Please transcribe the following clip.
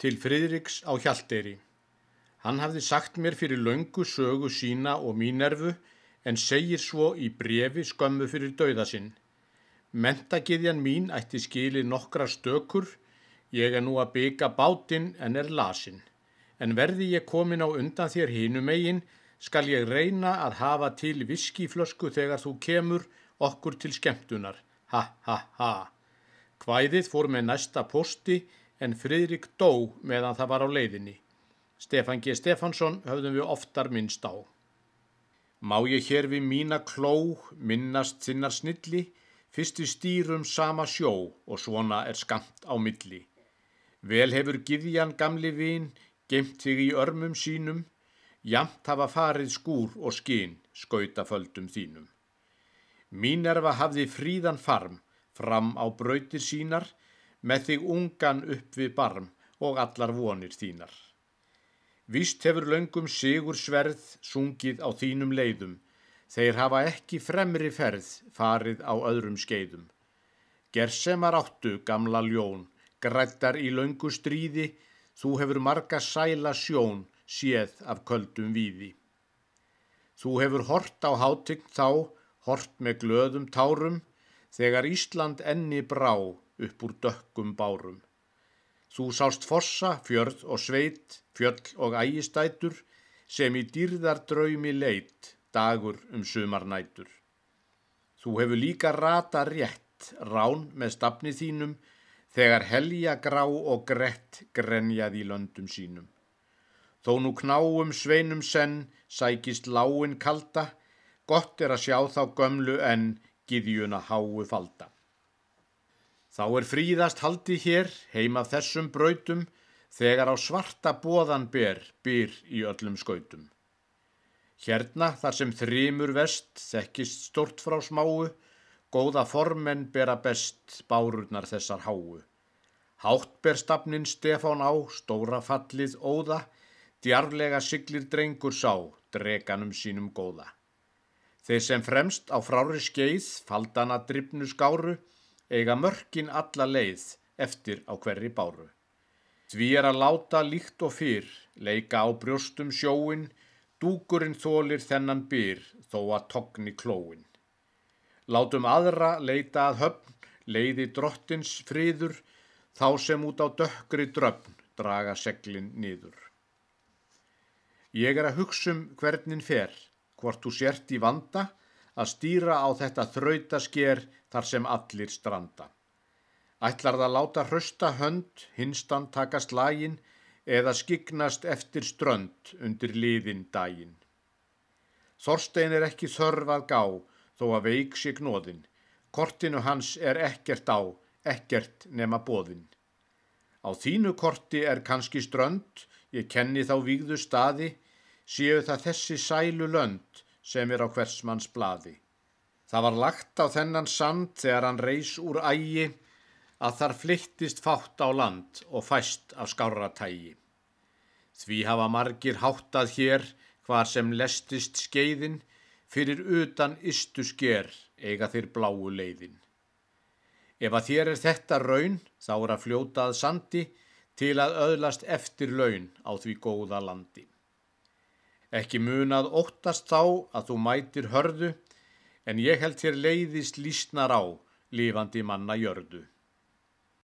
til Friðriks á Hjalteyri. Hann hafði sagt mér fyrir löngu sögu sína og mínervu en segir svo í brefi skömmu fyrir dauða sinn. Mentagiðjan mín ætti skili nokkra stökur, ég er nú að bygga bátinn en er lasin. En verði ég komin á undan þér hinu megin, skal ég reyna að hafa til viskiflösku þegar þú kemur okkur til skemmtunar. Ha, ha, ha. Hvæðið fór með næsta posti en Fridrik dó meðan það var á leiðinni. Stefan G. Stefansson höfðum við oftar minnst á. Má ég hér við mína kló minnast sinnar snilli, fyrst við stýrum sama sjó og svona er skamt á milli. Vel hefur Githjan gamli vin, geimt þig í örmum sínum, jamt hafa farið skúr og skinn skautaföldum þínum. Mínerva hafði fríðan farm fram á brautir sínar, með þig ungan upp við barm og allar vonir þínar. Vist hefur löngum sigur sverð sungið á þínum leiðum, þeir hafa ekki fremri ferð farið á öðrum skeiðum. Gersemar áttu gamla ljón, grættar í löngu stríði, þú hefur marga sæla sjón séð af köldum víði. Þú hefur hort á hátign þá, hort með glöðum tárum, þegar Ísland enni brá upp úr dökkum bárum. Þú sást fossa, fjörð og sveit, fjöll og ægistætur sem í dýrðar draumi leitt dagur um sumarnætur. Þú hefur líka rata rétt rán með stafni þínum þegar helja grá og grett grenjað í löndum sínum. Þó nú knáum sveinum senn sækist láin kalda, gott er að sjá þá gömlu en giðjuna háu falda. Þá er fríðast haldi hér heima þessum brautum þegar á svarta bóðan ber byr í öllum skautum. Hérna þar sem þrýmur vest þekkist stort frá smáu, góða formenn bera best bárurnar þessar háu. Hátt ber stafnin Stefán á, stóra fallið óða, djarflega siglir drengur sá, dreganum sínum góða. Þeir sem fremst á frári skeið, faldana drifnu skáru, eiga mörkin alla leið eftir á hverri báru. Því er að láta líkt og fyrr, leika á brjóstum sjóin, dúkurinn þólir þennan byr þó að togni klóin. Látum aðra leita að höfn, leiði drottins friður, þá sem út á dökkri dröfn draga seglin niður. Ég er að hugsa um hvernin fer, hvort þú sért í vanda, að stýra á þetta þrautasker þar sem allir stranda. Ætlar það láta hrösta hönd, hinstan taka slægin eða skignast eftir strönd undir liðin dægin. Þorstein er ekki þörfað gá þó að veik sé gnóðin. Kortinu hans er ekkert á, ekkert nema bóðin. Á þínu korti er kannski strönd, ég kenni þá vígðu staði, séu það þessi sælu lönd sem er á hversmanns bladi. Það var lagt á þennan sand þegar hann reys úr ægi að þar flyttist fátt á land og fæst af skáratægi. Því hafa margir háttað hér hvar sem lestist skeiðin, fyrir utan istu sker eiga þeir bláu leiðin. Ef að þér er þetta raun, þá er að fljótað sandi til að öðlast eftir laun á því góða landi. Ekki munað óttast þá að þú mætir hörðu, en ég held þér leiðist lísnar á, lifandi manna jördu.